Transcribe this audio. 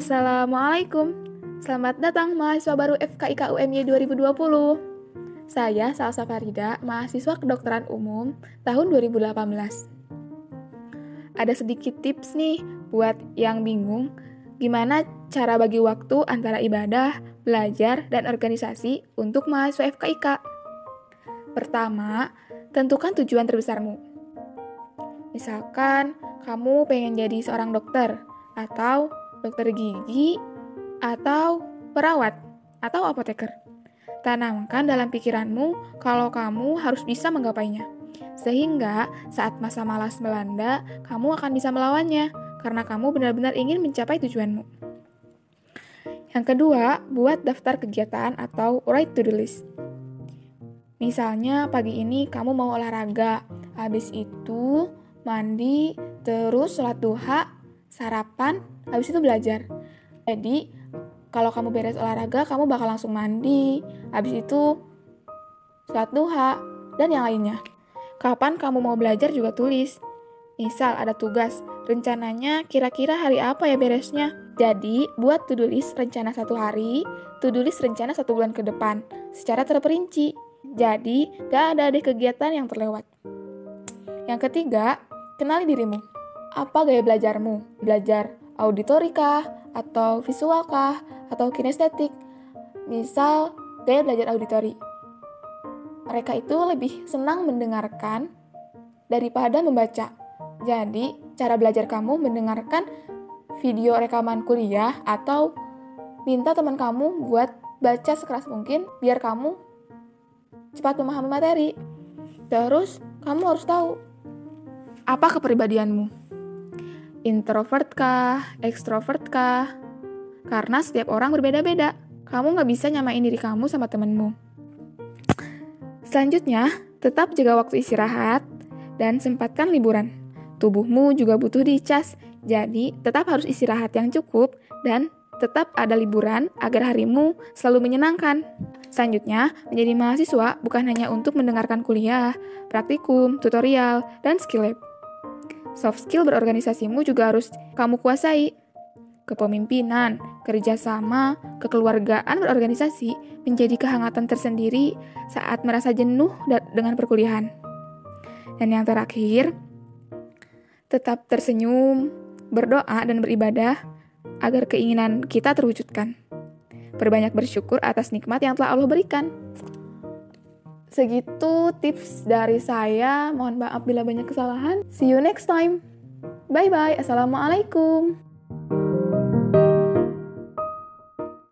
Assalamualaikum. Selamat datang mahasiswa baru FKIK UMY 2020. Saya Salsa Farida, mahasiswa kedokteran umum tahun 2018. Ada sedikit tips nih buat yang bingung gimana cara bagi waktu antara ibadah, belajar, dan organisasi untuk mahasiswa FKIK. Pertama, tentukan tujuan terbesarmu. Misalkan kamu pengen jadi seorang dokter atau dokter gigi, atau perawat, atau apoteker. Tanamkan dalam pikiranmu kalau kamu harus bisa menggapainya. Sehingga saat masa malas melanda, kamu akan bisa melawannya karena kamu benar-benar ingin mencapai tujuanmu. Yang kedua, buat daftar kegiatan atau write to-do list. Misalnya pagi ini kamu mau olahraga, habis itu mandi, terus sholat duha, sarapan, habis itu belajar. Jadi, kalau kamu beres olahraga, kamu bakal langsung mandi, habis itu sholat duha, dan yang lainnya. Kapan kamu mau belajar juga tulis. Misal ada tugas, rencananya kira-kira hari apa ya beresnya? Jadi, buat to-do list rencana satu hari, to-do list rencana satu bulan ke depan, secara terperinci. Jadi, gak ada deh kegiatan yang terlewat. Yang ketiga, kenali dirimu. Apa gaya belajarmu? Belajar auditori kah? Atau visual kah? Atau kinestetik? Misal, gaya belajar auditori. Mereka itu lebih senang mendengarkan daripada membaca. Jadi, cara belajar kamu mendengarkan video rekaman kuliah atau minta teman kamu buat baca sekeras mungkin biar kamu cepat memahami materi. Terus, kamu harus tahu apa kepribadianmu introvert kah, ekstrovert kah? Karena setiap orang berbeda-beda. Kamu nggak bisa nyamain diri kamu sama temenmu. Selanjutnya, tetap jaga waktu istirahat dan sempatkan liburan. Tubuhmu juga butuh dicas, jadi tetap harus istirahat yang cukup dan tetap ada liburan agar harimu selalu menyenangkan. Selanjutnya, menjadi mahasiswa bukan hanya untuk mendengarkan kuliah, praktikum, tutorial, dan skill lab Soft skill berorganisasimu juga harus kamu kuasai. Kepemimpinan, kerjasama, kekeluargaan berorganisasi menjadi kehangatan tersendiri saat merasa jenuh dengan perkuliahan. Dan yang terakhir, tetap tersenyum, berdoa, dan beribadah agar keinginan kita terwujudkan. Perbanyak bersyukur atas nikmat yang telah Allah berikan. Segitu tips dari saya. Mohon maaf bila banyak kesalahan. See you next time. Bye bye. Assalamualaikum.